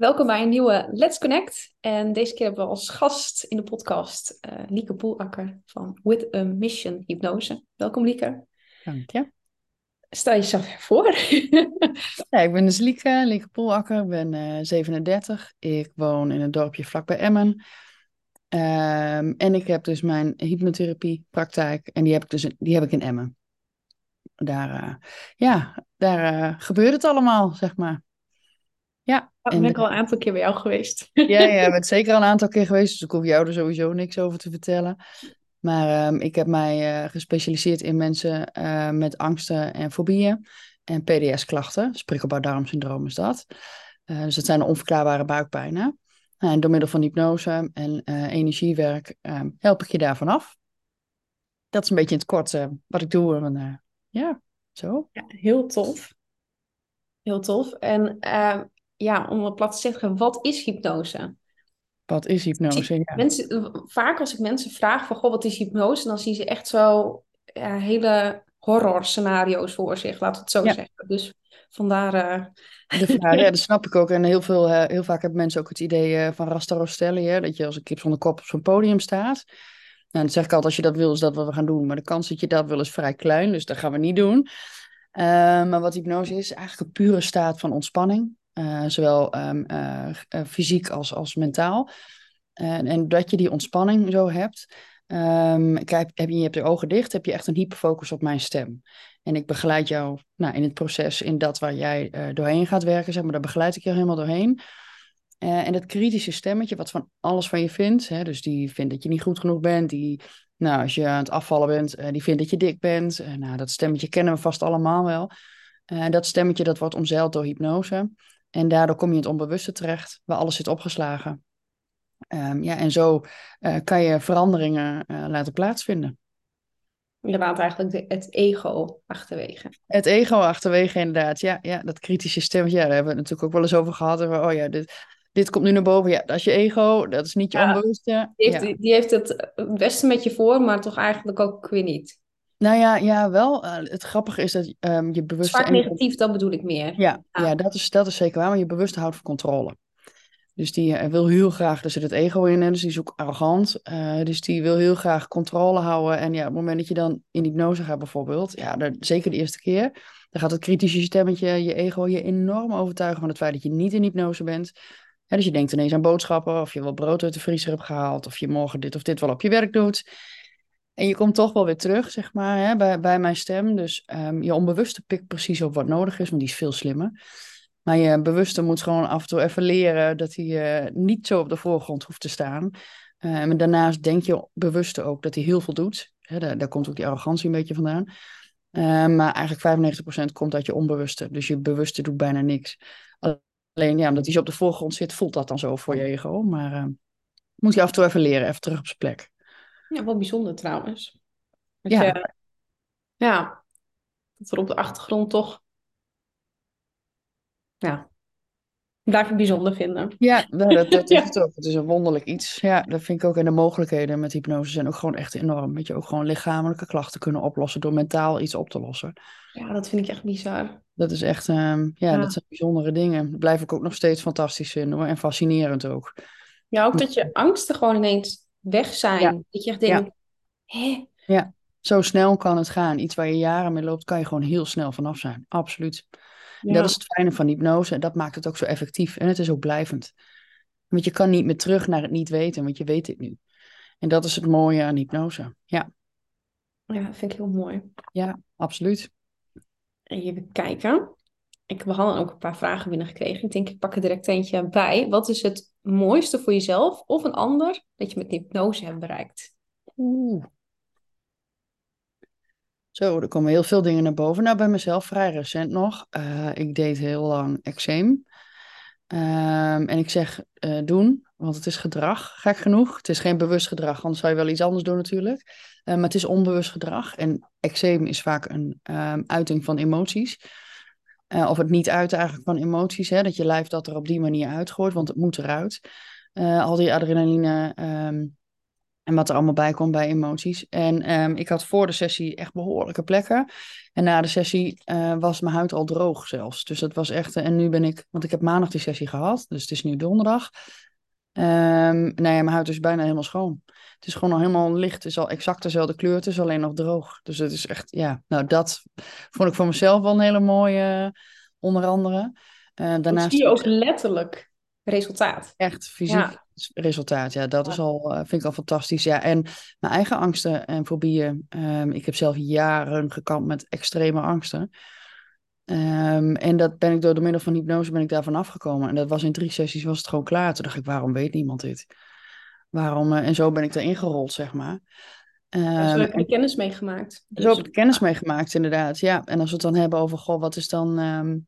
Welkom bij een nieuwe Let's Connect. En deze keer hebben we als gast in de podcast uh, Lieke Poelakker van With a Mission Hypnose. Welkom Lieke. Dank je. Stel jezelf voor. ja, ik ben dus Lieke, Lieke Poelakker. Ik ben uh, 37. Ik woon in een dorpje vlakbij Emmen. Um, en ik heb dus mijn hypnotherapiepraktijk en die heb ik, dus, die heb ik in Emmen. Daar, uh, ja, daar gebeurt het allemaal, zeg maar. Ja, ik ben ik al een aantal keer bij jou geweest. Ja, ja, bent zeker al een aantal keer geweest, dus ik hoef jou er sowieso niks over te vertellen. Maar um, ik heb mij uh, gespecialiseerd in mensen uh, met angsten en fobieën en PDS-klachten. Prikkelbaar-darmsyndroom is dat. Uh, dus dat zijn de onverklaarbare buikpijnen. En door middel van hypnose en energiewerk um, help ik je daarvan af. Dat is een beetje in het kort wat ik doe. En, ja, zo. Ja, heel tof. Heel tof. En uh, ja, om het plat te zeggen, wat is hypnose? Wat is hypnose? Ja. Mensen, vaak als ik mensen vraag van, goh, wat is hypnose? Dan zien ze echt zo ja, hele horror scenario's voor zich, laten we het zo ja. zeggen. Dus vandaar... Uh... De vraag, ja, dat snap ik ook. En heel, veel, uh, heel vaak hebben mensen ook het idee uh, van Rasta Rostelli, hè, dat je als een kip zonder kop op zo'n podium staat. Nou, dan zeg ik altijd, als je dat wil, is dat wat we gaan doen. Maar de kans dat je dat wil is vrij klein, dus dat gaan we niet doen. maar wat hypnose is, eigenlijk een pure staat van ontspanning. Uh, zowel um, uh, uh, fysiek als, als mentaal. En, dat je die ontspanning zo hebt. Um, heb je, je hebt de ogen dicht, heb je echt een hyperfocus op mijn stem. En ik begeleid jou nou, in het proces, in dat waar jij doorheen gaat werken, zeg maar, daar begeleid ik jou helemaal doorheen. en dat kritische stemmetje, wat van alles van je vindt, hè, dus die vindt dat je niet goed genoeg bent, die, nou, als je aan het afvallen bent, die vindt dat je dik bent. nou, dat stemmetje kennen we vast allemaal wel. dat stemmetje, dat wordt omzeild door hypnose. En daardoor kom je in het onbewuste terecht, waar alles zit opgeslagen. Um, ja, en zo uh, kan je veranderingen uh, laten plaatsvinden. Je laat eigenlijk de, het ego achterwege. Het ego achterwege, inderdaad. Ja, ja dat kritische stemmetje, ja, daar hebben we het natuurlijk ook wel eens over gehad. Oh ja, dit, dit komt nu naar boven. Ja, dat is je ego, dat is niet je ja, onbewuste. Die heeft, ja. die heeft het beste met je voor, maar toch eigenlijk ook weer niet. Nou ja, ja wel. Uh, het grappige is dat um, je bewuste... Vaak negatief, dat bedoel ik meer. Ja, ja. ja dat, is, dat is zeker waar. Maar je bewuste houdt van controle. Dus die uh, wil heel graag, er zit het ego in, hè, dus die is ook arrogant. Uh, dus die wil heel graag controle houden. En ja, op het moment dat je dan in hypnose gaat bijvoorbeeld, ja, daar, zeker de eerste keer, dan gaat het kritische stemmetje, je ego, je enorm overtuigen van het feit dat je niet in hypnose bent. Ja, dus je denkt ineens aan boodschappen, of je wel brood uit de vriezer hebt gehaald, of je morgen dit of dit wel op je werk doet. En je komt toch wel weer terug, zeg maar, hè, bij, bij mijn stem. Dus um, je onbewuste pikt precies op wat nodig is, want die is veel slimmer. Maar je bewuste moet gewoon af en toe even leren dat hij uh, niet zo op de voorgrond hoeft te staan. Uh, en daarnaast denk je bewuste ook dat hij heel veel doet. Daar, daar komt ook die arrogantie een beetje vandaan. Uh, maar eigenlijk 95% komt uit je onbewuste. Dus je bewuste doet bijna niks. Alleen ja, omdat hij zo op de voorgrond zit, voelt dat dan zo voor je ego. Maar ehm, moet je af en toe even leren, even terug op zijn plek. Ja, wel bijzonder trouwens. Dat Ja. Je, ja, dat er op de achtergrond toch, ja, blijf ik bijzonder vinden. Ja, nou, dat, dat is het ook. Het is een wonderlijk iets. Ja, dat vind ik ook. En de mogelijkheden met hypnose zijn ook gewoon echt enorm. Weet je, ook gewoon lichamelijke klachten kunnen oplossen door mentaal iets op te lossen. Ja, dat vind ik echt bizar. Dat is echt, ehm, ja, Ja. dat zijn bijzondere dingen. Dat blijf ik ook nog steeds fantastisch vinden hoor. En fascinerend ook. Ja, ook dat je angsten gewoon ineens weg zijn. Ja. Dat je echt denkt, hè? Zo snel kan het gaan. Iets waar je jaren mee loopt, kan je gewoon heel snel vanaf zijn. Absoluut. En Ja. dat is het fijne van hypnose. En dat maakt het ook zo effectief. En het is ook blijvend. Want je kan niet meer terug naar het niet weten, want je weet het nu. En dat is het mooie aan hypnose. Ja, Ja, dat vind ik heel mooi. ja, absoluut. Even kijken. Ik, hadden ook een paar vragen binnengekregen. Ik denk, ik pak er direct eentje bij. Wat is het mooiste voor jezelf of een ander dat je met hypnose hebt bereikt? Oeh. Zo, er komen heel veel dingen naar boven. Nou, bij mezelf vrij recent nog. Eh, ik deed heel lang eczeem. Ehm, en ik zeg eh, doen, want het is gedrag, gek genoeg. Het is geen bewust gedrag, anders zou je wel iets anders doen natuurlijk. Eh, maar het is onbewust gedrag. En eczeem is vaak een ehm, uiting van emoties. Eh, of het niet uiten eigenlijk van emoties, hè, dat je lijf dat er op die manier uitgooit, want het moet eruit. Eh, al die adrenaline, ehm, En wat er allemaal bij komt bij emoties. En ehm, ik had voor de sessie echt behoorlijke plekken. En na de sessie eh, was mijn huid al droog zelfs. Dus dat was echt. en nu ben ik, want ik heb maandag die sessie gehad. Dus het is nu donderdag. Um, nou ja, mijn huid is bijna helemaal schoon. Het is gewoon al helemaal licht. Het is al exact dezelfde kleur. Het is alleen nog droog. Dus het is echt, ja. Nou, dat vond ik voor mezelf wel een hele mooie, onder andere. Uh, daarnaast zie je ook letterlijk resultaat. Echt fysiek resultaat. Ja, dat is al, uh, vind ik al fantastisch. Ja, en mijn eigen angsten en fobieën. Um, ik heb zelf jaren gekampt met extreme angsten. Um, en dat ben ik door de middel van hypnose ben ik daarvan afgekomen. En dat was in drie sessies was het gewoon klaar. Toen dacht ik, waarom weet niemand dit? Waarom? Uh, en zo ben ik erin gerold, zeg maar. Um, zo heb je kennis meegemaakt. Dus. Zo heb ik kennis meegemaakt, inderdaad. Ja, en als we het dan hebben over, goh, wat is dan um,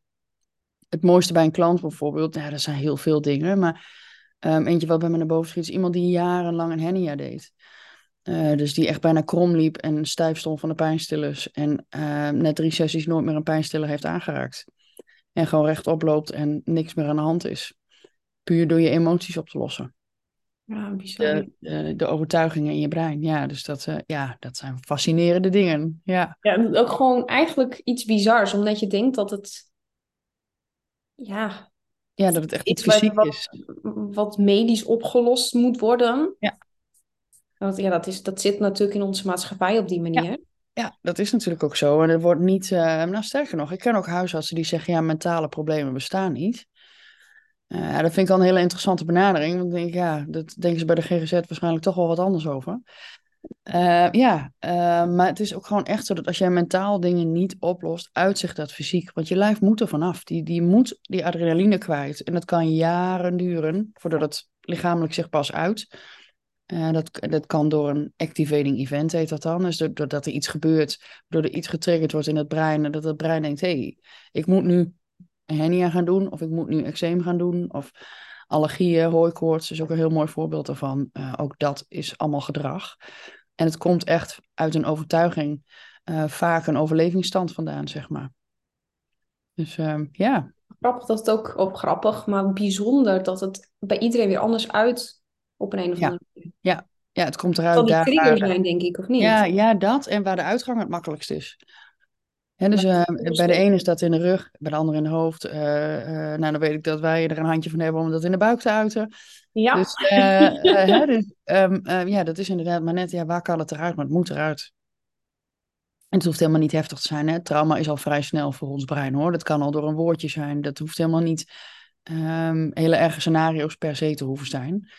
het mooiste bij een klant bijvoorbeeld? Ja, er zijn heel veel dingen. Maar eentje wat bij me naar boven schiet, is iemand die jarenlang een hernia deed. Uh, dus die echt bijna krom liep en stijf stond van de pijnstillers. En uh, net drie sessies nooit meer een pijnstiller heeft aangeraakt. En gewoon rechtop loopt en niks meer aan de hand is. Puur door je emoties op te lossen. Ja, bizar. De, de, overtuigingen in je brein. Ja, dus dat, uh, ja, dat zijn fascinerende dingen. Ja. ja, ook gewoon eigenlijk iets bizars. Omdat je denkt dat het... Ja, ja, dat het echt iets fysiek wat, is. Wat medisch opgelost moet worden. Ja. Want ja, dat, is, dat zit natuurlijk in onze maatschappij op die manier. Ja. Ja, dat is natuurlijk ook zo. En het wordt niet, uh, nou sterker nog, ik ken ook huisartsen die zeggen, ja, mentale problemen bestaan niet. Uh, dat vind ik al een hele interessante benadering. Want ik denk, ja, dat denken ze bij de GGZ waarschijnlijk toch wel wat anders over. Uh, ja, maar het is ook gewoon echt zo dat als jij mentaal dingen niet oplost, uitzicht dat fysiek. Want je lijf moet er vanaf. Die, die moet die adrenaline kwijt. En dat kan jaren duren voordat het lichamelijk zich pas uit. Uh, dat, dat kan door een activating event, heet dat dan. Dus doordat er iets gebeurt, doordat er iets getriggerd wordt in het brein. En dat het brein denkt, hé, hey, ik moet nu hernia gaan doen. Of ik moet nu eczeem gaan doen. Of allergieën, hooikoorts is ook een heel mooi voorbeeld daarvan. Uh, ook dat is allemaal gedrag. En het komt echt uit een overtuiging. Uh, vaak een overlevingsstand vandaan, zeg maar. Dus uh, ja. Grappig dat het ook, op grappig, maar bijzonder dat het bij iedereen weer anders uit op een, een of andere ja. manier. Ja. ja, het komt eruit. Van die trigger zijn, denk ik, of niet? Ja, ja, dat. En waar de uitgang het makkelijkst is. Dus uh, bij de ene is dat in de rug, bij de andere in het hoofd. Uh, uh, nou, dan weet ik dat wij er een handje van hebben om dat in de buik te uiten. Ja. Dus, hè, dus um, ja, dat is inderdaad maar net, ja, waar kan het eruit? Maar het moet eruit. En het hoeft helemaal niet heftig te zijn. Hè? Trauma is al vrij snel voor ons brein hoor. Dat kan al door een woordje zijn. Dat hoeft helemaal niet um, hele erge scenario's per se te hoeven zijn.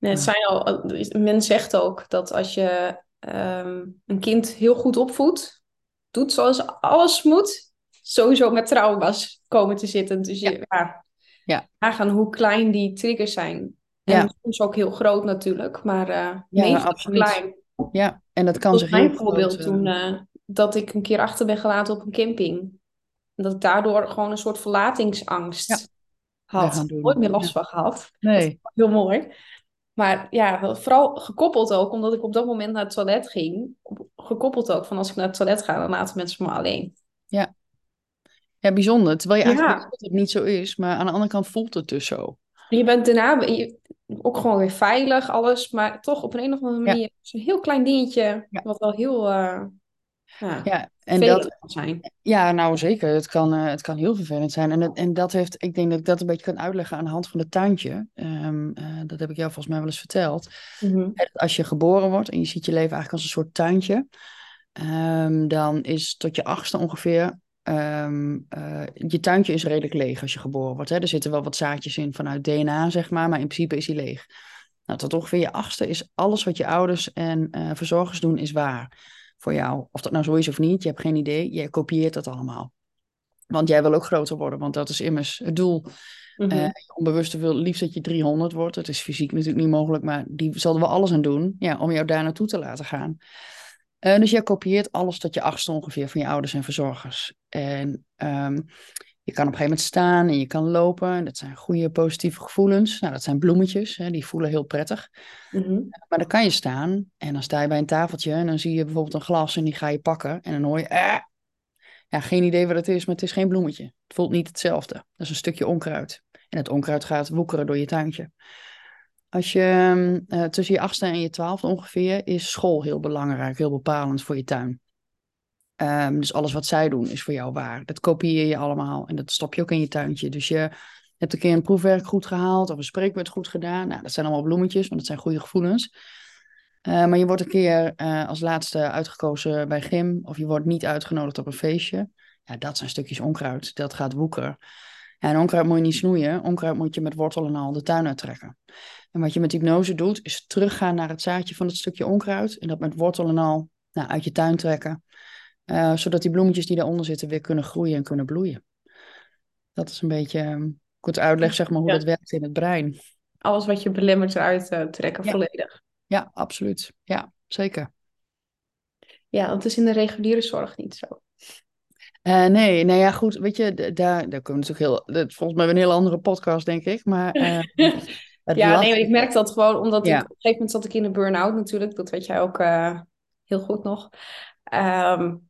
Nee, het zijn al, men zegt ook dat als je um, een kind heel goed opvoedt, doet zoals alles moet, sowieso met trauma's komen te zitten. Dus je, ja. ja. Nagaan hoe klein die triggers zijn. En ja. soms ook heel groot natuurlijk, maar uh, ja, absoluut. klein. Ja, en dat kan zich heel mijn voorbeeld groot, toen uh, dat ik een keer achter ben gelaten op een camping. En dat ik daardoor gewoon een soort verlatingsangst ja. had. Nooit meer last van gehad. Nee. heel mooi. Maar ja, vooral gekoppeld ook, omdat ik op dat moment naar het toilet ging. Gekoppeld ook van als ik naar het toilet ga, dan laten mensen me alleen. Ja, ja bijzonder. Terwijl je eigenlijk ja. dat het niet zo is, maar aan de andere kant voelt het dus zo. Je bent daarna je, ook gewoon weer veilig, alles, maar toch op een of andere manier ja. een heel klein dingetje, ja. wat wel heel uh, ja, ja, en dat kan zijn. Ja, nou zeker. Het kan, uh, het kan heel vervelend zijn. En, het, en dat heeft, ik denk dat ik dat een beetje kan uitleggen aan de hand van het tuintje. Um, uh, dat heb ik jou volgens mij wel eens verteld. Mm -hmm. Als je geboren wordt en je ziet je leven eigenlijk als een soort tuintje, um, dan is tot je achtste ongeveer. Um, uh, je tuintje is redelijk leeg als je geboren wordt. Hè? Er zitten wel wat zaadjes in vanuit DNA, zeg maar, maar in principe is hij leeg. Nou, tot ongeveer je achtste is alles wat je ouders en verzorgers doen, is waar voor jou. Of dat nou zo is of niet, je hebt geen idee. Jij kopieert dat allemaal. Want jij wil ook groter worden, want dat is immers het doel. Mm -hmm. uh, onbewuste wil liefst dat je 300 wordt. Het is fysiek natuurlijk niet mogelijk, maar die zal er wel alles aan doen ja, om jou daar naartoe te laten gaan. Uh, dus jij kopieert alles tot je achtste ongeveer van je ouders en verzorgers. En um, je kan op een gegeven moment staan en je kan lopen. Dat zijn goede positieve gevoelens. Nou, dat zijn bloemetjes, hè, die voelen heel prettig. Mm -hmm. Maar dan kan je staan en dan sta je bij een tafeltje en dan zie je bijvoorbeeld een glas en die ga je pakken. En dan hoor je, eh. ja, geen idee wat het is, maar het is geen bloemetje. Het voelt niet hetzelfde. Dat is een stukje onkruid. En het onkruid gaat woekeren door je tuintje. Als je uh, tussen je achtste en je twaalfde ongeveer is school heel belangrijk, heel bepalend voor je tuin. Um, dus alles wat zij doen is voor jou waar. Dat kopieer je allemaal en dat stop je ook in je tuintje. Dus je hebt een keer een proefwerk goed gehaald of een spreekwoord goed gedaan. Nou, dat zijn allemaal bloemetjes, want dat zijn goede gevoelens. Uh, maar je wordt een keer uh, als laatste uitgekozen bij gym of je wordt niet uitgenodigd op een feestje. Ja, dat zijn stukjes onkruid. Dat gaat woekeren. Ja, en onkruid moet je niet snoeien. Onkruid moet je met wortel en al de tuin uittrekken. En wat je met hypnose doet, is teruggaan naar het zaadje van het stukje onkruid. En dat met wortel en al nou, uit je tuin trekken. Uh, zodat die bloemetjes die daaronder zitten weer kunnen groeien en kunnen bloeien. Dat is een beetje um, kort uitleg, zeg maar, hoe ja. dat werkt in het brein. Alles wat je belemmert eruit uh, trekken, ja. volledig. Ja, absoluut. Ja, zeker. Ja, dat is in de reguliere zorg niet zo. Uh, nee, nou ja, goed, weet je, daar, daar kunnen we natuurlijk heel, dat, volgens mij een heel andere podcast, denk ik, maar... Uh, ja, nee, ik merk dat gewoon, omdat ja. ik, op een gegeven moment zat ik in een burn-out natuurlijk, dat weet jij ook heel goed nog. Um,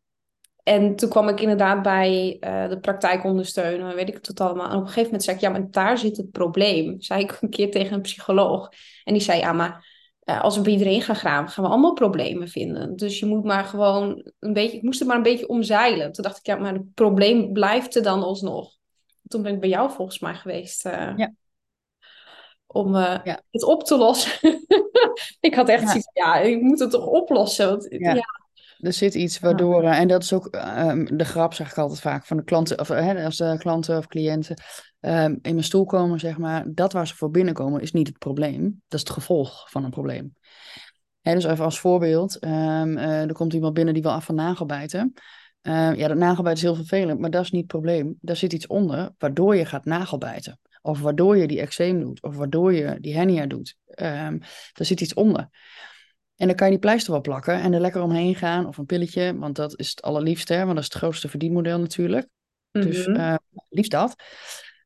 en toen kwam ik inderdaad bij uh, de praktijk ondersteunen, weet ik het allemaal. En op een gegeven moment zei ik, ja, maar daar zit het probleem. Zei ik een keer tegen een psycholoog. En die zei, ja, maar uh, als we bij iedereen gaan graven, gaan we allemaal problemen vinden. Dus je moet maar gewoon een beetje, ik moest het maar een beetje omzeilen. Toen dacht ik, ja, maar het probleem blijft er dan alsnog. Toen ben ik bij jou volgens mij geweest. Uh, ja. Om ja. het op te lossen. ik had echt ja. zoiets ja, ik moet het toch oplossen. Want, ja. Er zit iets waardoor, en dat is ook um, de grap, zeg ik altijd vaak, van de klanten, of hè, als de klanten of cliënten um, in mijn stoel komen, zeg maar, dat waar ze voor binnenkomen is niet het probleem, dat is het gevolg van een probleem. Hè, dus even als voorbeeld, um, uh, er komt iemand binnen die wil af van nagelbijten. ja, dat nagelbijten is heel vervelend, maar dat is niet het probleem. Daar zit iets onder waardoor je gaat nagelbijten. Of waardoor je die eczeem doet, of waardoor je die hernia doet. daar zit iets onder. En dan kan je die pleister wel plakken en er lekker omheen gaan. Of een pilletje, want dat is het allerliefste. Hè? Want dat is het grootste verdienmodel natuurlijk. Mm -hmm. Dus uh, liefst dat.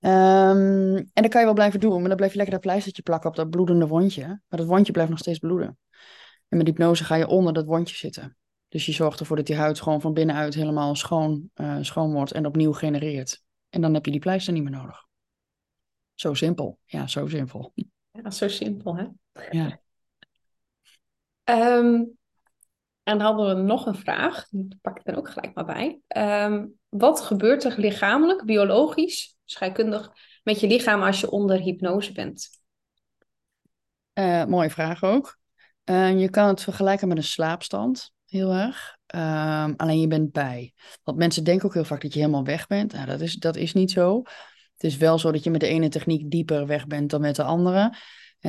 Um, en dan kan je wel blijven doen. Maar dan blijf je lekker dat pleistertje plakken op dat bloedende wondje. Maar dat wondje blijft nog steeds bloeden. En met hypnose ga je onder dat wondje zitten. Dus je zorgt ervoor dat die huid gewoon van binnenuit helemaal schoon, uh, schoon wordt en opnieuw genereert. En dan heb je die pleister niet meer nodig. Zo simpel. Ja, zo simpel. Ja, zo simpel, hè? Ja. Um, en dan hadden we nog een vraag, die pak ik er ook gelijk maar bij. Um, wat gebeurt er lichamelijk, biologisch, scheikundig, met je lichaam als je onder hypnose bent? Uh, mooie vraag ook. Uh, je kan het vergelijken met een slaapstand, heel erg. Alleen je bent bij. Want mensen denken ook heel vaak dat je helemaal weg bent. Nou, dat, is, dat is niet zo. Het is wel zo dat je met de ene techniek dieper weg bent dan met de andere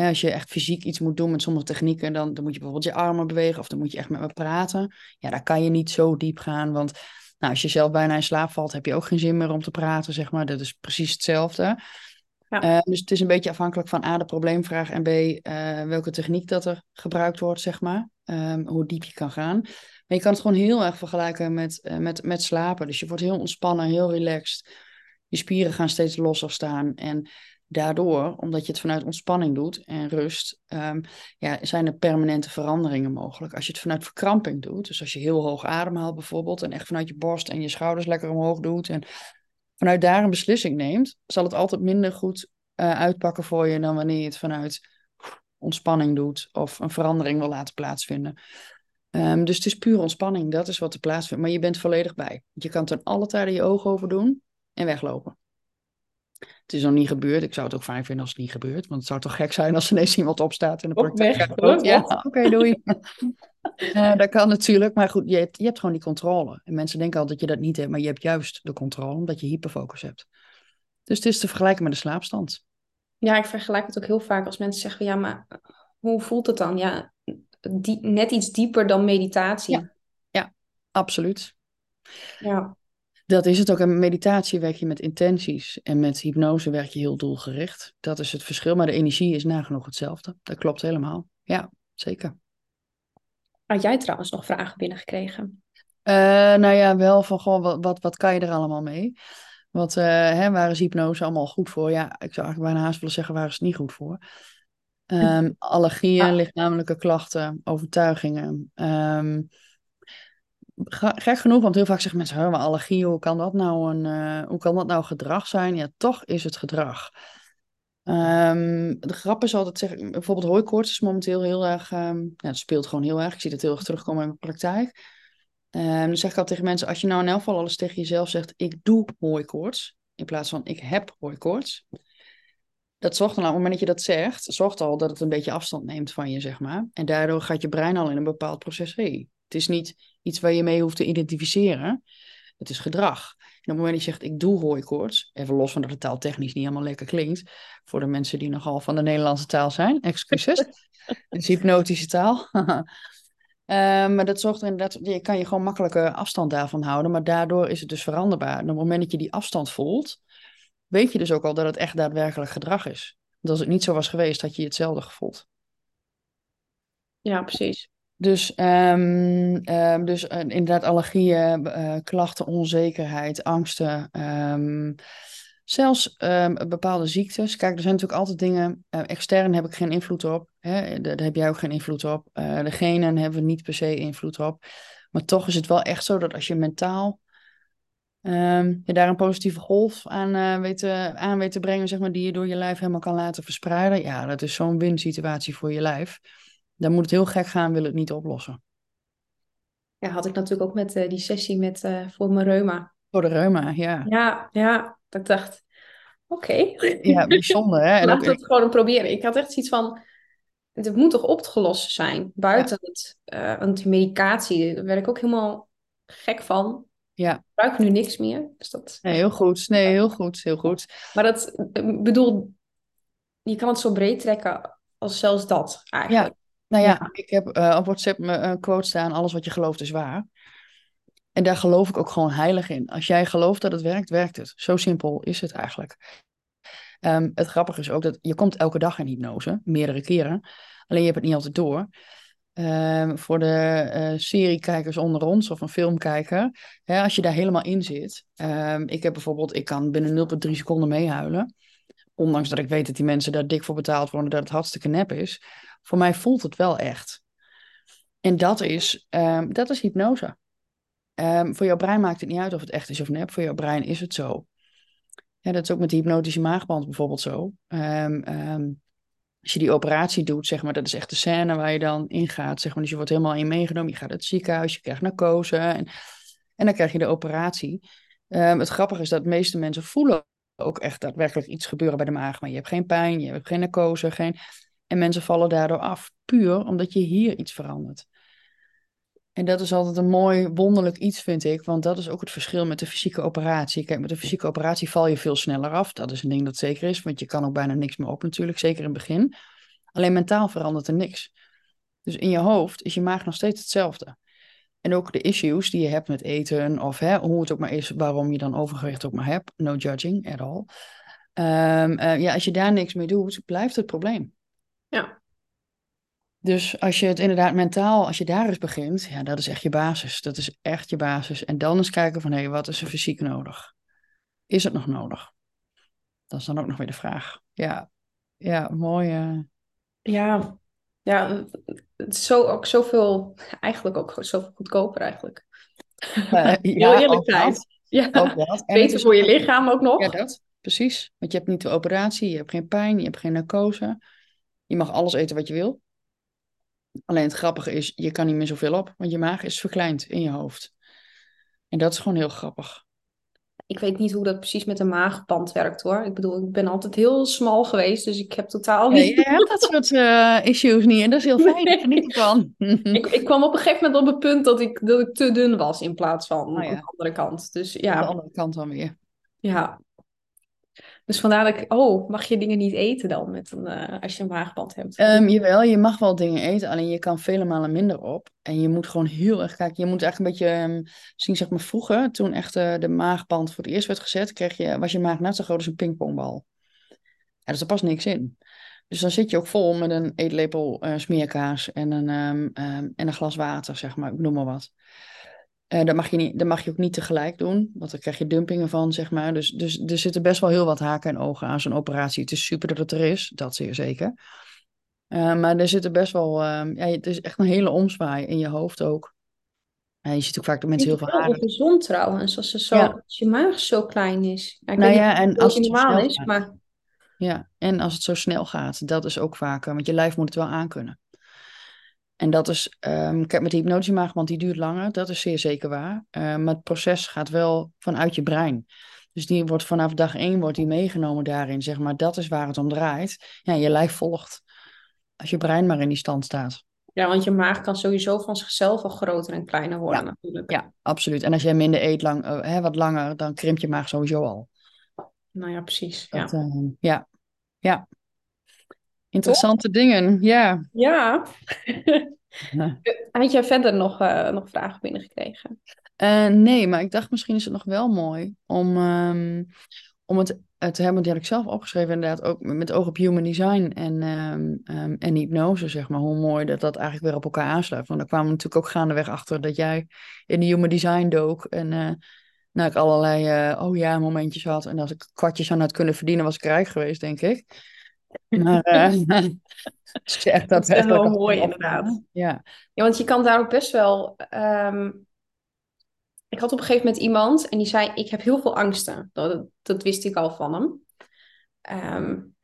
als je echt fysiek iets moet doen met sommige technieken, dan, dan moet je bijvoorbeeld je armen bewegen of dan moet je echt met me praten. Ja, daar kan je niet zo diep gaan, want nou, als je zelf bijna in slaap valt, heb je ook geen zin meer om te praten, zeg maar. Dat is precies hetzelfde. Ja. Uh, dus het is een beetje afhankelijk van A, de probleemvraag en B, uh, welke techniek dat er gebruikt wordt, zeg maar. Um, hoe diep je kan gaan. Maar je kan het gewoon heel erg vergelijken met, uh, met, met slapen. Dus je wordt heel ontspannen, heel relaxed. Je spieren gaan steeds losser staan. En daardoor, omdat je het vanuit ontspanning doet en rust, um, ja, zijn er permanente veranderingen mogelijk. Als je het vanuit verkramping doet, dus als je heel hoog ademhaalt bijvoorbeeld, en echt vanuit je borst en je schouders lekker omhoog doet, en vanuit daar een beslissing neemt, zal het altijd minder goed uh, uitpakken voor je dan wanneer je het vanuit ontspanning doet of een verandering wil laten plaatsvinden. Um, dus het is puur ontspanning, dat is wat er plaatsvindt. Maar je bent volledig bij. Je kan ten alle tijden je ogen over doen en weglopen. Het is nog niet gebeurd. Ik zou het ook fijn vinden als het niet gebeurt. Want het zou toch gek zijn als ineens iemand opstaat in de praktijk. Ja, oké, okay, doei. uh, dat kan natuurlijk. Maar goed, je hebt, je hebt gewoon die controle. En mensen denken altijd dat je dat niet hebt. Maar je hebt juist de controle, omdat je hyperfocus hebt. Dus het is te vergelijken met de slaapstand. Ja, ik vergelijk het ook heel vaak als mensen zeggen... Ja, maar hoe voelt het dan? Ja, die, net iets dieper dan meditatie. Ja, ja absoluut. Ja. Dat is het ook. En met meditatie werk je met intenties. En met hypnose werk je heel doelgericht. Dat is het verschil. Maar de energie is nagenoeg hetzelfde. Dat klopt helemaal. Ja, zeker. Had jij trouwens nog vragen binnengekregen? Uh, nou ja, wel van gewoon, wat, wat, wat kan je er allemaal mee? Wat, uh, hè, waar is hypnose allemaal goed voor? Ja, ik zou eigenlijk bijna haast willen zeggen, waar is het niet goed voor? Um, allergieën, ah. lichamelijke klachten, overtuigingen. Um, gek genoeg, want heel vaak zeggen mensen, maar allergie, hoe kan dat nou een, uh, hoe kan dat nou gedrag zijn? Ja, toch is het gedrag. Ehm, de grap is altijd, zeg, bijvoorbeeld hooikoorts is momenteel heel erg, ehm, ja, speelt gewoon heel erg. Ik zie dat heel erg terugkomen in mijn praktijk. Ehm, dan zeg ik altijd tegen mensen, als je nou in elk geval alles tegen jezelf zegt, ik doe hooikoorts, in plaats van ik heb hooikoorts. Dat zorgt dan, op het moment dat je dat zegt, zorgt al dat het een beetje afstand neemt van je, zeg maar. En daardoor gaat je brein al in een bepaald proces, het is niet iets waar je mee hoeft te identificeren. Het is gedrag. En op het moment dat je zegt, ik doe hooikoorts, even los van dat de taal technisch niet helemaal lekker klinkt, voor de mensen die nogal van de Nederlandse taal zijn, excuses. Het is hypnotische taal. Ehm, maar dat zorgt er inderdaad, je kan je gewoon makkelijke afstand daarvan houden, maar daardoor is het dus veranderbaar. En op het moment dat je die afstand voelt, weet je dus ook al dat het echt daadwerkelijk gedrag is. Want als het niet zo was geweest, had je hetzelfde gevoeld. Ja, precies. Dus, um, um, dus uh, inderdaad allergieën, uh, klachten, onzekerheid, angsten. Um, zelfs bepaalde ziektes. Kijk, er zijn natuurlijk altijd dingen. Uh, extern heb ik geen invloed op. Hè? Daar heb jij ook geen invloed op. de genen hebben we niet per se invloed op. Maar toch is het wel echt zo dat als je mentaal je daar een positieve golf aan, weet te, aan weet te brengen, zeg maar, die je door je lijf helemaal kan laten verspreiden. Ja, dat is zo'n win-situatie voor je lijf dan moet het heel gek gaan, wil het niet oplossen. Ja, had ik natuurlijk ook met uh, die sessie met, uh, voor mijn reuma. Voor de reuma, ja. Ja, ja. Dat ik dacht, oké. Okay. Ja, bijzonder hè. En Laten we het gewoon proberen. Ik had echt zoiets van, het moet toch opgelost zijn? Buiten ja. het, uh, want die medicatie, daar werd ik ook helemaal gek van. Ja. Ik gebruik nu niks meer. Dus dat... Nee, heel goed. Nee, heel goed. Heel goed. Maar dat, ik bedoel, je kan het zo breed trekken als zelfs dat eigenlijk. Ja. Nou ja, ik heb uh, op WhatsApp een quote staan: alles wat je gelooft is waar. En daar geloof ik ook gewoon heilig in. Als jij gelooft dat het werkt, werkt het. Zo simpel is het eigenlijk. Um, het grappige is ook dat je komt elke dag in hypnose, meerdere keren. Alleen je hebt het niet altijd door. Um, voor de uh, seriekijkers onder ons of een filmkijker, hè, als je daar helemaal in zit. Um, ik heb bijvoorbeeld, ik kan binnen 0,3 seconden meehuilen. Ondanks dat ik weet dat die mensen daar dik voor betaald worden, dat het hartstikke nep is voor mij voelt het wel echt. En dat is, um, dat is hypnose. Um, voor jouw brein maakt het niet uit of het echt is of nep. Voor jouw brein is het zo. Ja, dat is ook met de hypnotische maagband bijvoorbeeld zo. Um, als je die operatie doet, zeg maar, dat is echt de scène waar je dan ingaat. Zeg maar. Dus je wordt helemaal in meegenomen. Je gaat naar het ziekenhuis, je krijgt narcose en, en dan krijg je de operatie. het grappige is dat de meeste mensen voelen ook echt daadwerkelijk iets gebeuren bij de maag. Maar je hebt geen pijn, je hebt geen narcose, geen... En mensen vallen daardoor af, puur omdat je hier iets verandert. En dat is altijd een mooi, wonderlijk iets, vind ik. Want dat is ook het verschil met de fysieke operatie. Kijk, met de fysieke operatie val je veel sneller af. Dat is een ding dat zeker is, want je kan ook bijna niks meer op natuurlijk. Zeker in het begin. Alleen mentaal verandert er niks. Dus in je hoofd is je maag nog steeds hetzelfde. En ook de issues die je hebt met eten, of hè, hoe het ook maar is, waarom je dan overgewicht ook maar hebt. No judging at all. Um, uh, ja, als je daar niks mee doet, blijft het probleem. Ja. Dus als je het inderdaad mentaal, als je daar eens begint, ja, dat is echt je basis. Dat is echt je basis. En dan eens kijken van, hé, hey, wat is er fysiek nodig? Is het nog nodig? Dat is dan ook nog weer de vraag. Ja, ja, mooi. Uh... Ja, ja, het is zo, ook zoveel, eigenlijk ook zoveel goedkoper eigenlijk. Uh, ja, Heel eerlijk. Ja, beter voor je lichaam ook nog. Ja, dat, precies. Want je hebt niet de operatie, je hebt geen pijn, je hebt geen narcose. Je mag alles eten wat je wil. Alleen het grappige is, je kan niet meer zoveel op, want je maag is verkleind in je hoofd. En dat is gewoon heel grappig. Ik weet niet hoe dat precies met de maagband werkt hoor. Ik bedoel, ik ben altijd heel smal geweest, dus ik heb totaal niet... Je hebt dat soort uh, issues niet en dat is heel fijn, daar geniet ik ik, ik kwam op een gegeven moment op het punt dat ik, dat ik te dun was in plaats van oh, ja. aan de andere kant. Dus ja. Aan de andere kant dan weer. Ja, dus vandaar dat ik, oh, mag je dingen niet eten dan met een, uh, als je een maagband hebt? Um, jawel, je mag wel dingen eten, alleen je kan vele malen minder op. En je moet gewoon heel erg kijken. Je moet eigenlijk een beetje um, zeg maar vroeger, toen echt uh, de maagband voor het eerst werd gezet, kreeg je, was je maag net zo groot als een pingpongbal. Ja, dus er past niks in. Dus dan zit je ook vol met een eetlepel uh, smeerkaas en een, um, en een glas water, zeg maar, ik noem maar wat. Uh, dat, mag je niet, dat mag je ook niet tegelijk doen, want dan krijg je dumpingen van, zeg maar. Dus, dus er zitten best wel heel wat haken en ogen aan zo'n operatie. Het is super dat het er is, dat zeer zeker. Uh, maar er zitten best wel, uh, ja, het is echt een hele omzwaai in je hoofd ook. Ja, je ziet ook vaak dat mensen heel veel haren... Het is gezond trouwens, als, ze zo, ja. als je maag zo klein is. Ja, nou ja, en als het normaal is, maar... ja. En als het zo snel gaat, dat is ook vaker, want je lijf moet het wel aankunnen. En dat is, um, kijk, met die hypnotische maag, want die duurt langer, dat is zeer zeker waar. Uh, maar het proces gaat wel vanuit je brein. Dus die wordt vanaf dag één wordt die meegenomen daarin, zeg maar. Dat is waar het om draait. Ja, je lijf volgt. Als je brein maar in die stand staat. Ja, want je maag kan sowieso van zichzelf al groter en kleiner worden ja. natuurlijk. Ja, absoluut. En als jij minder eet, lang, uh, hè, wat langer, dan krimpt je maag sowieso al. Nou ja, precies. Dat, ja. Uh, ja. ja. Interessante Top. dingen, ja. Ja. Had jij verder nog, uh, nog vragen binnengekregen? Uh, nee, maar ik dacht misschien is het nog wel mooi om, um, om het, het hebben, die had ik zelf opgeschreven inderdaad, ook met oog op human design en, um, um, en hypnose, zeg maar, hoe mooi dat dat eigenlijk weer op elkaar aansluit. Want daar kwamen we natuurlijk ook gaandeweg achter dat jij in de human design dook en uh, nou, ik allerlei oh ja momentjes had en als ik kwartjes aan had kunnen verdienen was ik rijk geweest, denk ik. Maar echt dat, dat is wel mooi inderdaad. Ja. ja, want je kan daar ook best wel um, ik had op een gegeven moment iemand en die zei: Ik heb heel veel angsten. Dat, dat wist ik al van hem. Um,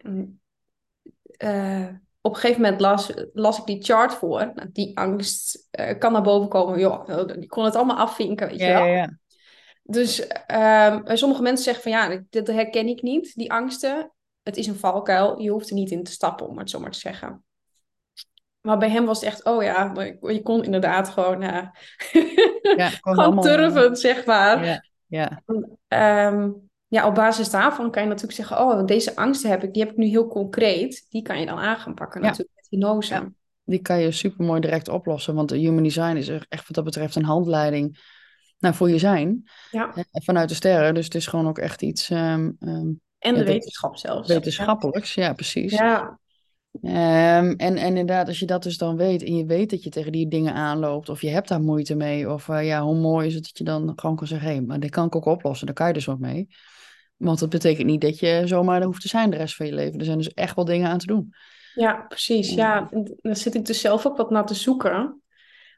uh, op een gegeven moment las, las ik die chart voor. Nou, die angst uh, kan naar boven komen. Joh, die kon het allemaal afvinken, weet ja, je wel. Ja, ja. Dus um, sommige mensen zeggen van ja, dit herken ik niet, die angsten. Het is een valkuil, je hoeft er niet in te stappen, om het zo maar te zeggen. Maar bij hem was het echt, oh ja, je kon inderdaad gewoon, uh, ja, gewoon allemaal... turvend, zeg maar. Ja, ja. Um, ja, op basis daarvan kan je natuurlijk zeggen, oh, deze angsten heb ik, die heb ik nu heel concreet. Die kan je dan aan gaan pakken Ja. natuurlijk met hypnose. Ja. Die kan je super mooi direct oplossen. Want de Human Design is echt wat dat betreft een handleiding nou, voor je zijn. Ja. hè, Vanuit de sterren. Dus het is gewoon ook echt iets ehm, ehm, En de wetenschap zelfs. wetenschappelijks. Ja, precies. Ja, Ehm, en, en inderdaad, als je dat dus dan weet en je weet dat je tegen die dingen aanloopt of je hebt daar moeite mee of eh, ja, hoe mooi is het dat je dan gewoon kan zeggen, hé, hey, maar dit kan ik ook oplossen, daar kan je dus wat mee. Want dat betekent niet dat je zomaar er hoeft te zijn de rest van je leven. Er zijn dus echt wel dingen aan te doen. ja, precies. Ja, daar zit ik dus zelf ook wat naar te zoeken.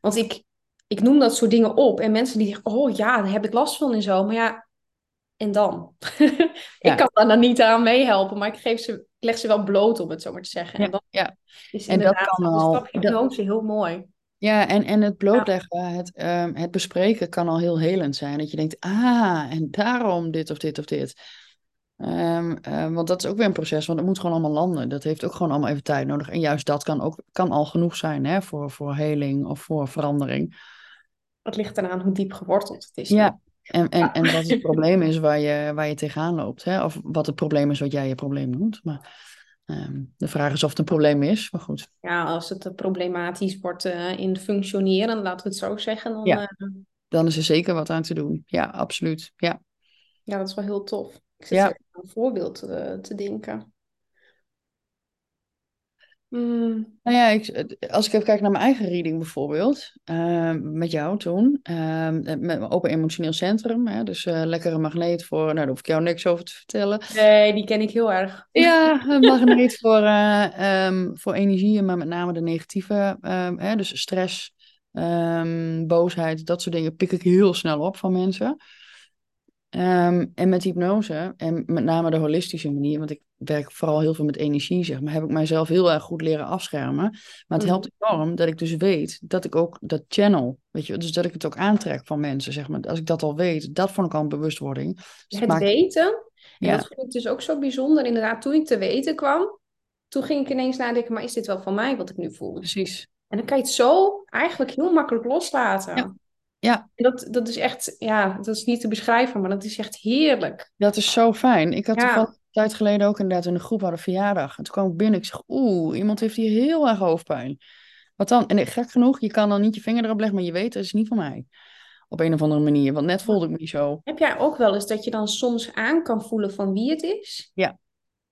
Want ik, ik noem dat soort dingen op. En mensen die zeggen, oh ja, daar heb ik last van en zo. Maar ja, en dan? Ja. ik kan daar dan niet aan meehelpen, maar ik, geef ze, ik leg ze wel bloot, om het zo maar te zeggen. Ja, En dat ja. is En dat inderdaad kan al- hypnose heel mooi. Ja, en, en het blootleggen, het, ehm, het bespreken kan al heel helend zijn. Dat je denkt, ah, en daarom dit of dit of dit. Ehm, eh, want dat is ook weer een proces, want het moet gewoon allemaal landen. Dat heeft ook gewoon allemaal even tijd nodig. En juist dat kan, ook, kan al genoeg zijn hè, voor, voor heling of voor verandering. Het ligt eraan hoe diep geworteld het is. Ja, en, en, en wat het probleem is waar je, waar je tegenaan loopt. Hè? Of wat het probleem is wat jij je probleem noemt. Maar ehm, de vraag is of het een probleem is. Maar goed, Ja, als het eh, problematisch wordt eh, in functioneren, laten we het zo zeggen, dan Ja. eh, dan is er zeker wat aan te doen. Ja, absoluut. Ja. ja, dat is wel heel tof. Ik zit Ja. aan een voorbeeld te denken. Hmm, Nou ja, ik, als ik even kijk naar mijn eigen reading bijvoorbeeld, ehm, met jou toen, ehm, met mijn open emotioneel centrum, hè, dus eh, lekkere magneet voor, nou daar hoef ik jou niks over te vertellen. nee, die ken ik heel erg. Ja, een magneet voor, eh, ehm, voor energieën, maar met name de negatieve, hè, dus stress, boosheid, dat soort dingen pik ik heel snel op van mensen. Ehm, en met hypnose, en met name de holistische manier, want ik werk vooral heel veel met energie, zeg maar, heb ik mijzelf heel erg goed leren afschermen. Maar het Mhm. helpt enorm dat ik dus weet dat ik ook dat channel, weet je, dus dat ik het ook aantrek van mensen, zeg maar. Als ik dat al weet, dat vond ik al een bewustwording. Dus Het maakt- weten, en Ja. dat vind ik dus ook zo bijzonder. Inderdaad, toen ik te weten kwam, toen ging ik ineens nadenken, maar is dit wel van mij wat ik nu voel? Precies. En dan kan je het zo eigenlijk heel makkelijk loslaten. Ja. Ja. Dat, dat is echt, ja, dat is niet te beschrijven, maar dat is echt heerlijk. Dat is zo fijn. Ik had Ja. een tijd geleden ook inderdaad in de groep hadden verjaardag. En toen kwam ik binnen. Ik zeg, oeh, iemand heeft hier heel erg hoofdpijn. Wat dan? En gek genoeg, je kan dan niet je vinger erop leggen, maar je weet, het is niet van mij. Op een of andere manier. Want net voelde ik me niet zo. Heb jij ook wel eens dat je dan soms aan kan voelen van wie het is?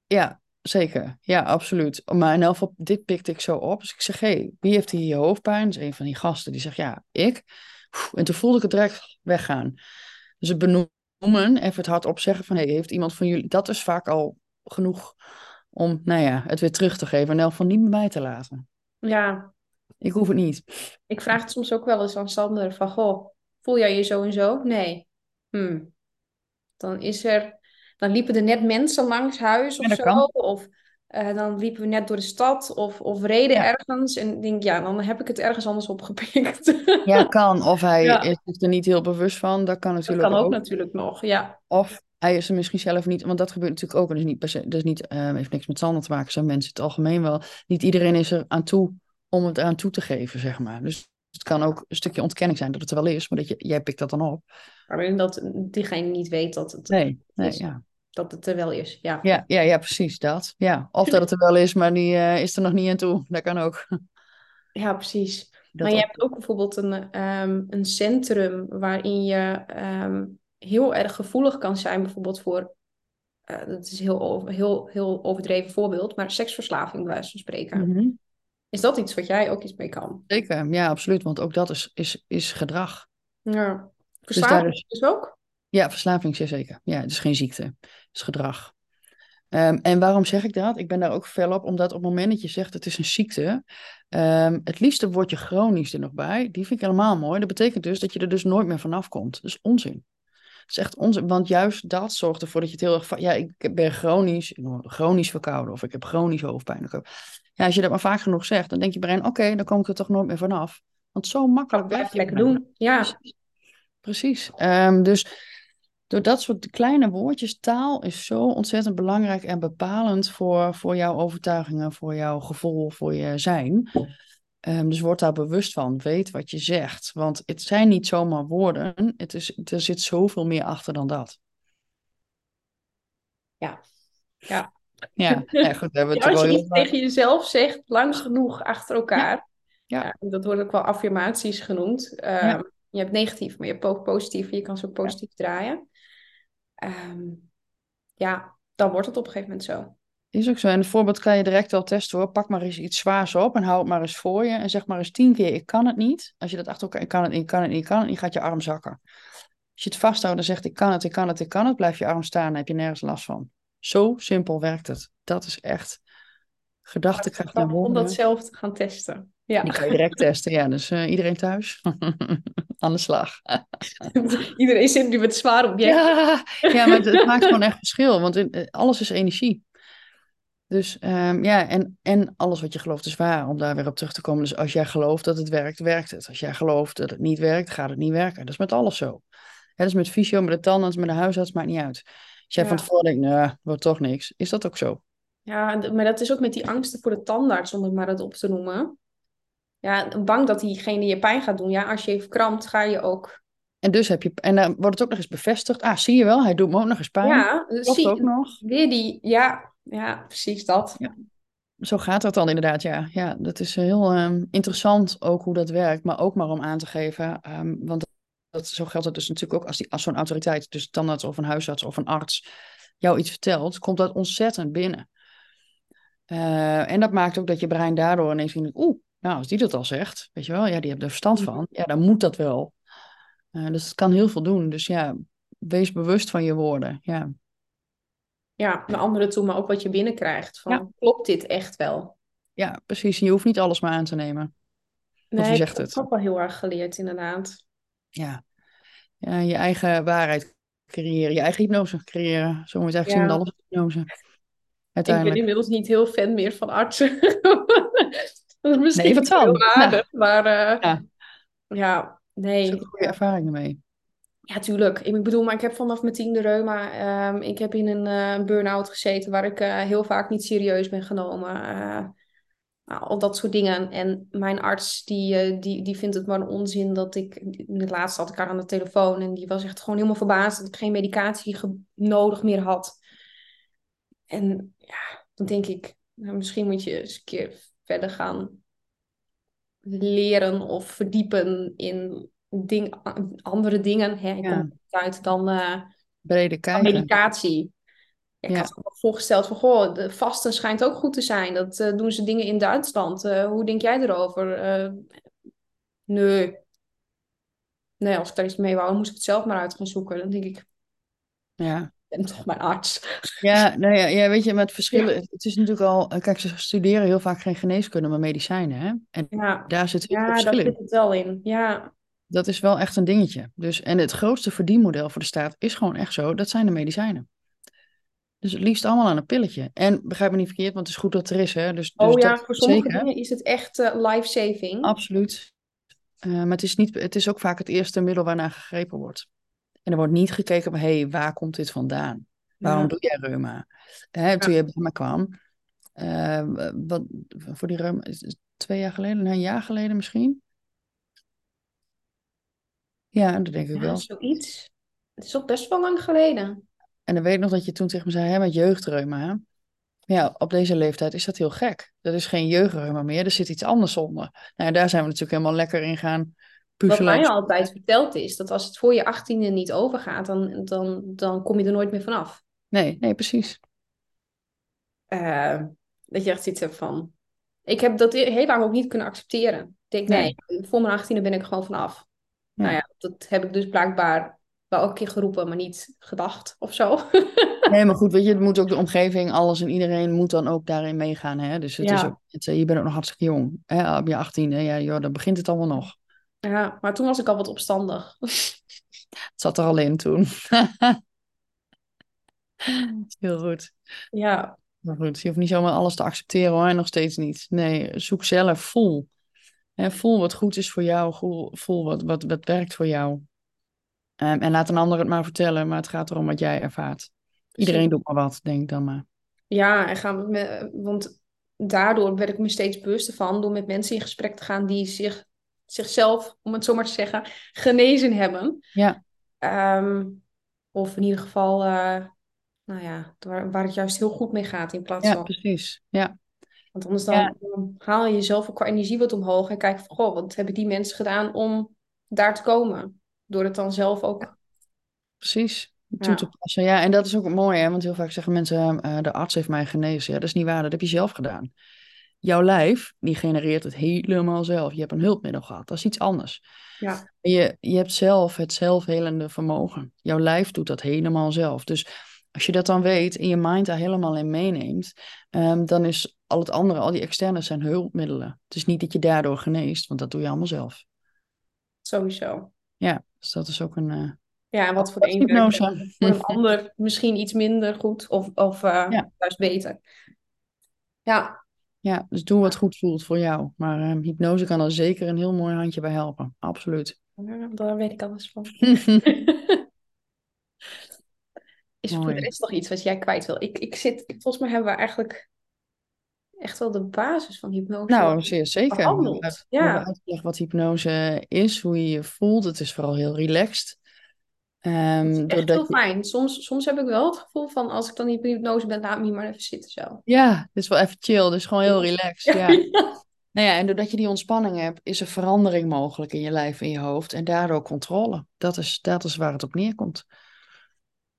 Ja, zeker. Ja, absoluut. Maar in elk geval, dit pikte ik zo op. Dus ik zeg, hé, hey, wie heeft hier hoofdpijn? Dat is een van die gasten. Die zegt, ja, ik. En toen voelde ik het direct weggaan. Dus het benoemen, even het hardop zeggen van, hey, heeft iemand van jullie... Dat is vaak al genoeg om, nou ja, het weer terug te geven. En elk geval niet meer bij te laten. Ja, Ik hoef het niet. ik vraag het soms ook wel eens aan Sander van, goh, voel jij je zo en zo? Nee. Hmm. Dan is er, dan liepen er net mensen langs huis of Ja, zo. kan. Of eh, dan liepen we net door de stad of, of reden Ja. ergens. En ik denk, ja, dan heb ik het ergens anders opgepikt. Ja, kan. Of hij Ja. is er niet heel bewust van. Dat kan Dat natuurlijk kan ook ook. natuurlijk nog, ja. Of hij is er misschien zelf niet, want dat gebeurt natuurlijk ook. En dat is niet per se, dat is niet, eh, heeft niks met Sander te maken, zijn mensen in het algemeen wel. Niet iedereen is er aan toe om het aan toe te geven, zeg maar. Dus het kan ook een stukje ontkenning zijn dat het er wel is, maar dat je, jij pikt dat dan op. Waarin dat diegene niet weet dat het, Nee, nee, is. ja. Dat het er wel is. Ja. Ja, ja, ja, precies dat. Ja. Of dat het er wel is, maar die eh, is er nog niet aan toe. Dat kan ook. Ja, precies. Dat maar je ook. hebt ook bijvoorbeeld een, ehm, een centrum waarin je ehm, heel erg gevoelig kan zijn, bijvoorbeeld voor, eh, dat is een heel, over- heel, heel overdreven voorbeeld, maar seksverslaving, bij wijze van spreken. Mhm. Is dat iets wat jij ook iets mee kan? Zeker, ja, absoluut. Want ook dat is, is, is gedrag. Ja. daar Verslaving is- dus ook? Ja, verslaving zeker. Ja, het is geen ziekte. Het is gedrag. Ehm, en waarom zeg ik dat? Ik ben daar ook fel op, omdat op het moment dat je zegt het is een ziekte, ehm, het liefste word je chronisch er nog bij. Die vind ik helemaal mooi. Dat betekent dus dat je er dus nooit meer vanaf komt. Dat is onzin. Het is echt onzin, want juist dat zorgt ervoor dat je het heel erg van, ja, ik ben chronisch, chronisch verkouden of ik heb chronisch hoofdpijn. Ja, als je dat maar vaak genoeg zegt, dan denk je brein, oké, dan kom ik er toch nooit meer vanaf. Want zo makkelijk Dat blijf blijf je lekker doen. Ja, Precies. Precies. Ehm, dus door dat soort kleine woordjes, taal is zo ontzettend belangrijk en bepalend voor, voor jouw overtuigingen, voor jouw gevoel, voor je zijn. Ehm, dus word daar bewust van. Weet wat je zegt. Want het zijn niet zomaar woorden. Het is, er zit zoveel meer achter dan dat. Ja. Ja. Ja, ja goed. Hebben Ja, als je iets tegen jezelf zegt, lang genoeg achter elkaar. Ja. Ja, dat wordt ook wel affirmaties genoemd. Ehm. Je hebt negatief, maar je hebt ook positief. Je kan ze ook positief draaien. Ehm, ja, dan wordt het op een gegeven moment zo. Is ook zo. En een voorbeeld kan je direct wel testen hoor. Pak maar eens iets zwaars op en hou het maar eens voor je. En zeg maar eens tien keer, ik kan het niet. Als je dat achter elkaar, ik kan het niet, ik kan het niet, ik kan het niet, gaat je arm zakken. Als je het vasthoudt en zegt, ik kan het, ik kan het, ik kan het, blijft je arm staan en heb je nergens last van. Zo simpel werkt het. Dat is echt gedachtekracht Om dat zelf te gaan testen. Ja, Die kan je direct testen. Ja, dus eh, iedereen thuis aan de slag. iedereen zit nu met zwaar object. Ja, ja maar het, het maakt gewoon echt verschil, want in- eh, alles is energie. Dus ehm, ja, en, en alles wat je gelooft is waar, om daar weer op terug te komen. Dus als jij gelooft dat het werkt, werkt het. Als jij gelooft dat het niet werkt, gaat het niet werken. Dat is met alles zo. Ja, dat is met fysio, met de tandarts, met de huisarts, maakt niet uit. Als jij Ja. van tevoren denkt, nou, wordt toch niks, is dat ook zo. Ja, maar dat is ook met die angsten voor de tandarts, om het maar het op te noemen. Ja, bang dat diegene je pijn gaat doen. Ja, als je even krampt, ga je ook. En dus heb je, en dan wordt het ook nog eens bevestigd. Ah, zie je wel, hij doet me ook nog eens pijn. Ja, dus Klopt zie ook nog. weer die. Ja, ja, precies dat. Zo gaat dat dan inderdaad, ja. Ja, dat is heel ehm, interessant ook hoe dat werkt, maar ook maar om aan te geven, ehm, want dat, zo geldt het dus natuurlijk ook als, die, als zo'n autoriteit, dus een tandarts of een huisarts of een arts, jou iets vertelt, komt dat ontzettend binnen. Eh, en dat maakt ook dat je brein daardoor ineens denkt, oeh, nou, als die dat al zegt, weet je wel, ja, die heeft er verstand van, ja, dan moet dat wel. Eh, dus het kan heel veel doen. Dus ja, wees bewust van je woorden, ja. Ja, naar anderen toe, maar ook wat je binnenkrijgt. Van, Ja. klopt dit echt wel? Ja, precies. Je hoeft niet alles maar aan te nemen. Nee, zegt ik heb het? ook wel heel erg geleerd, inderdaad. ja, ja, je eigen waarheid creëren, je eigen hypnose creëren. Zo moet je het eigenlijk zien Ja. met alles hypnose. Ik ben Uiteindelijk. inmiddels niet heel fan meer van artsen. Dat is misschien Nee, wat dan? heel aardig, maar eh, Ja. ja, nee. Er goede ervaringen mee. Ja, tuurlijk. Ik bedoel, maar ik heb vanaf mijn tiende reuma. ehm, ik heb in een eh, burn-out gezeten waar ik eh, heel vaak niet serieus ben genomen. nou, al dat soort dingen. En mijn arts, die, die, die vindt het maar een onzin dat ik... In het laatste had ik haar aan de telefoon en die was echt gewoon helemaal verbaasd dat ik geen medicatie nodig meer had. En ja, dan denk ik, nou, misschien moet je eens een keer verder gaan leren of verdiepen in ding, andere dingen. Hè? Ik Ja. kom niet uit dan, eh, Brede kijken. medicatie. Ja, ik Ja. had me voorgesteld van, goh, de vasten schijnt ook goed te zijn. Dat eh, doen ze dingen in Duitsland. Eh, hoe denk jij erover? Eh, nee. Nee, als ik daar iets mee wou, moest ik het zelf maar uit gaan zoeken. Dan denk ik Ja. Ben toch mijn arts. Ja, nou ja, ja, weet je, met verschillen. Het is natuurlijk al. eh, Kijk, ze studeren heel vaak geen geneeskunde, maar medicijnen. Hè? En Ja, daar zit heel veel ja daar verschil in. zit het wel in. Ja, Dat is wel echt een dingetje. Dus, en het grootste verdienmodel voor de staat is gewoon echt zo: dat zijn de medicijnen. Dus het liefst allemaal aan een pilletje. En begrijp me niet verkeerd, want het is goed dat het er is. Hè? Dus, dus Oh ja, dat voor sommige zeker. dingen is het echt eh, life-saving. Absoluut. Eh, maar het is, niet, het is ook vaak het eerste middel waarnaar gegrepen wordt. En er wordt niet gekeken van, hé, hey, waar komt dit vandaan? Waarom Ja. doe jij reuma? Hè, toen je bij me kwam, eh, wat, voor die reuma, twee jaar geleden, een jaar geleden misschien? Ja, dat denk ik Ja, wel. zoiets. Het is ook best wel lang geleden. En dan weet ik nog dat je toen tegen me zei, hè, met jeugdreuma? Ja, op deze leeftijd is dat heel gek. Dat is geen jeugdreuma meer, er zit iets anders onder. Nou, daar zijn we natuurlijk helemaal lekker in gaan Wat mij altijd verteld is, dat als het voor je achttiende niet overgaat, dan, dan, dan kom je er nooit meer vanaf. Nee, nee, precies. Eh, dat je echt zit van... Ik heb dat heel lang ook niet kunnen accepteren. Ik denk, nee, voor mijn achttiende ben ik gewoon vanaf. Ja. Nou ja, dat heb ik dus blijkbaar wel een keer geroepen, maar niet gedacht of zo. Nee, maar goed, weet je, het moet ook de omgeving, alles en iedereen moet dan ook daarin meegaan. Hè? Dus het is ook, het, eh, je bent ook nog hartstikke jong. Hè? Op je 18e, ja, joh, dan begint het allemaal nog. Ja, maar toen was ik al wat opstandig. Het zat er al in toen. Heel goed. Ja, Maar goed, je hoeft niet zomaar alles te accepteren hoor, nog steeds niet. Nee, zoek zelf, voel. Hè, voel wat goed is voor jou, voel, wat, wat, wat werkt voor jou. Ehm, en laat een ander het maar vertellen, maar het gaat erom wat jij ervaart. Iedereen doet maar wat, denk dan maar. Ja, en gaan we want daardoor werd ik me steeds bewuster van door met mensen in gesprek te gaan die zich, zichzelf, om het zo maar te zeggen, genezen hebben. Ja. Ehm, of in ieder geval, eh, nou ja, waar, waar het juist heel goed mee gaat in plaats Ja, van. precies. Ja, Want anders dan, Ja. dan haal je jezelf ook qua energie wat omhoog en kijk van, goh, wat hebben die mensen gedaan om daar te komen? Door het dan zelf ook. precies. Toe Ja. te passen. Ja, en dat is ook mooi, hè? Want heel vaak zeggen mensen, eh, de arts heeft mij genezen. Ja, dat is niet waar, dat heb je zelf gedaan. Jouw lijf, die genereert het helemaal zelf. Je hebt een hulpmiddel gehad, dat is iets anders. Ja. Je, je hebt zelf het zelfhelende vermogen. Jouw lijf doet dat helemaal zelf. Dus als je dat dan weet en je mind daar helemaal in meeneemt, ehm, dan is al het andere, al die externe zijn hulpmiddelen. Het is niet dat je daardoor geneest, want dat doe je allemaal zelf. Sowieso. Ja, dus dat is ook een... eh, Ja, en wat voor de een voor een ander misschien iets minder goed of, of eh, Ja. juist beter. Ja, Ja, dus doe wat goed voelt voor jou. Maar ehm, hypnose kan er zeker een heel mooi handje bij helpen. Absoluut. daar weet ik alles van. Is er rest nog iets wat jij kwijt wil? Ik, ik zit, volgens mij hebben we eigenlijk echt wel de basis van hypnose nou, zeer zeker. We behandeld. hebben uit- we hebben Ja, uitgelegd wat hypnose is, hoe je je voelt. Het is vooral heel relaxed. Ehm, dat is echt heel fijn. Soms, soms heb ik wel het gevoel van als ik dan in hypnose ben, laat me hier maar even zitten zo. Ja, het is wel even chill. Het is gewoon heel relaxed. Ja. Ja. Nou ja, en doordat je die ontspanning hebt, is er verandering mogelijk in je lijf en je hoofd. En daardoor controle. Dat is, dat is waar het op neerkomt.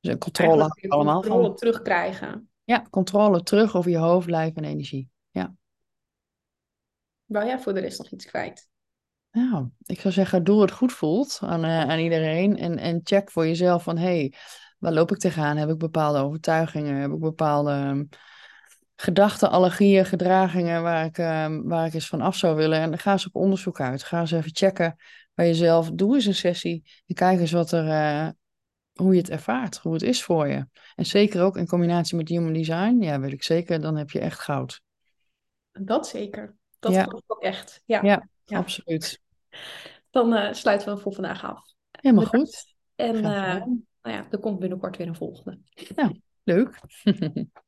Dus een controle allemaal controle van. terugkrijgen. Ja, controle terug over je hoofd, lijf en energie. Wou jij voor de rest nog iets kwijt? Nou, ik zou zeggen, doe wat goed voelt aan, eh, aan iedereen. En, en check voor jezelf van, hé, hey, waar loop ik tegenaan? Heb ik bepaalde overtuigingen? Heb ik bepaalde ehm, gedachten, allergieën, gedragingen waar ik, ehm, waar ik eens van af zou willen? En dan ga eens op onderzoek uit. Ga eens even checken bij jezelf. Doe eens een sessie en kijk eens wat er, eh, hoe je het ervaart, hoe het is voor je. En zeker ook in combinatie met Human Design, ja, weet ik zeker, dan heb je echt goud. Dat zeker. Dat Ja. ook echt. Ja. Ja, Ja. absoluut. Dan eh, sluiten we hem voor vandaag af. Helemaal Bedankt. goed. En eh, nou ja, er komt binnenkort weer een volgende. Leuk.